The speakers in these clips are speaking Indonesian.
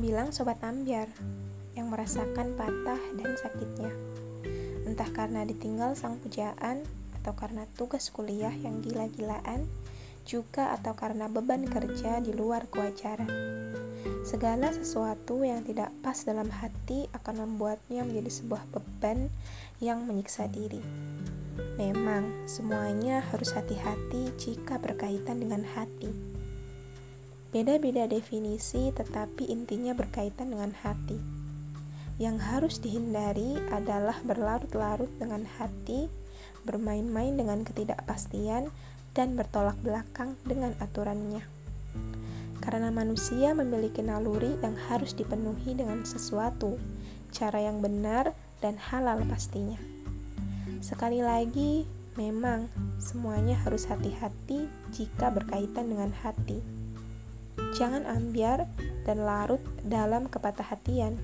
bilang sobat ambiar yang merasakan patah dan sakitnya. Entah karena ditinggal sang pujaan atau karena tugas kuliah yang gila-gilaan, juga atau karena beban kerja di luar kewajaran. Segala sesuatu yang tidak pas dalam hati akan membuatnya menjadi sebuah beban yang menyiksa diri. Memang, semuanya harus hati-hati jika berkaitan dengan hati. Beda-beda definisi, tetapi intinya berkaitan dengan hati. Yang harus dihindari adalah berlarut-larut dengan hati, bermain-main dengan ketidakpastian, dan bertolak belakang dengan aturannya. Karena manusia memiliki naluri yang harus dipenuhi dengan sesuatu, cara yang benar, dan halal pastinya. Sekali lagi, memang semuanya harus hati-hati jika berkaitan dengan hati. Jangan ambiar dan larut dalam kepatah hatian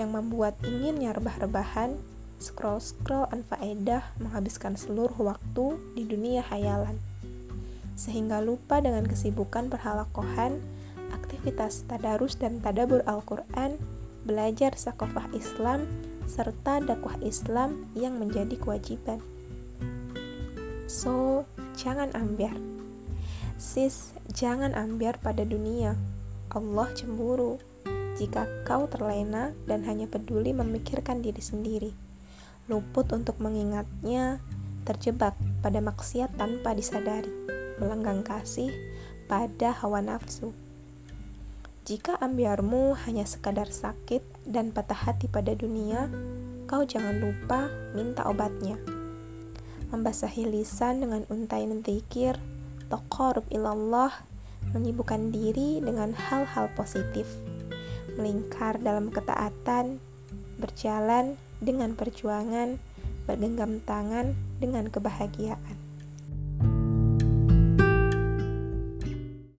yang membuat inginnya rebah-rebahan, scroll-scroll anfaedah menghabiskan seluruh waktu di dunia hayalan. Sehingga lupa dengan kesibukan berhalakohan, aktivitas tadarus dan tadabur Al-Quran, belajar sakofah Islam, serta dakwah Islam yang menjadi kewajiban. So, jangan ambiar. Sis, jangan ambiar pada dunia. Allah cemburu jika kau terlena dan hanya peduli memikirkan diri sendiri, luput untuk mengingatnya, terjebak pada maksiat tanpa disadari, melenggang kasih pada hawa nafsu. Jika ambiarmu hanya sekadar sakit dan patah hati pada dunia, kau jangan lupa minta obatnya. Membasahi lisan dengan untai mentikir, taqarrub ilallah, menyibukkan diri dengan hal-hal positif melingkar dalam ketaatan, berjalan dengan perjuangan, bergenggam tangan dengan kebahagiaan.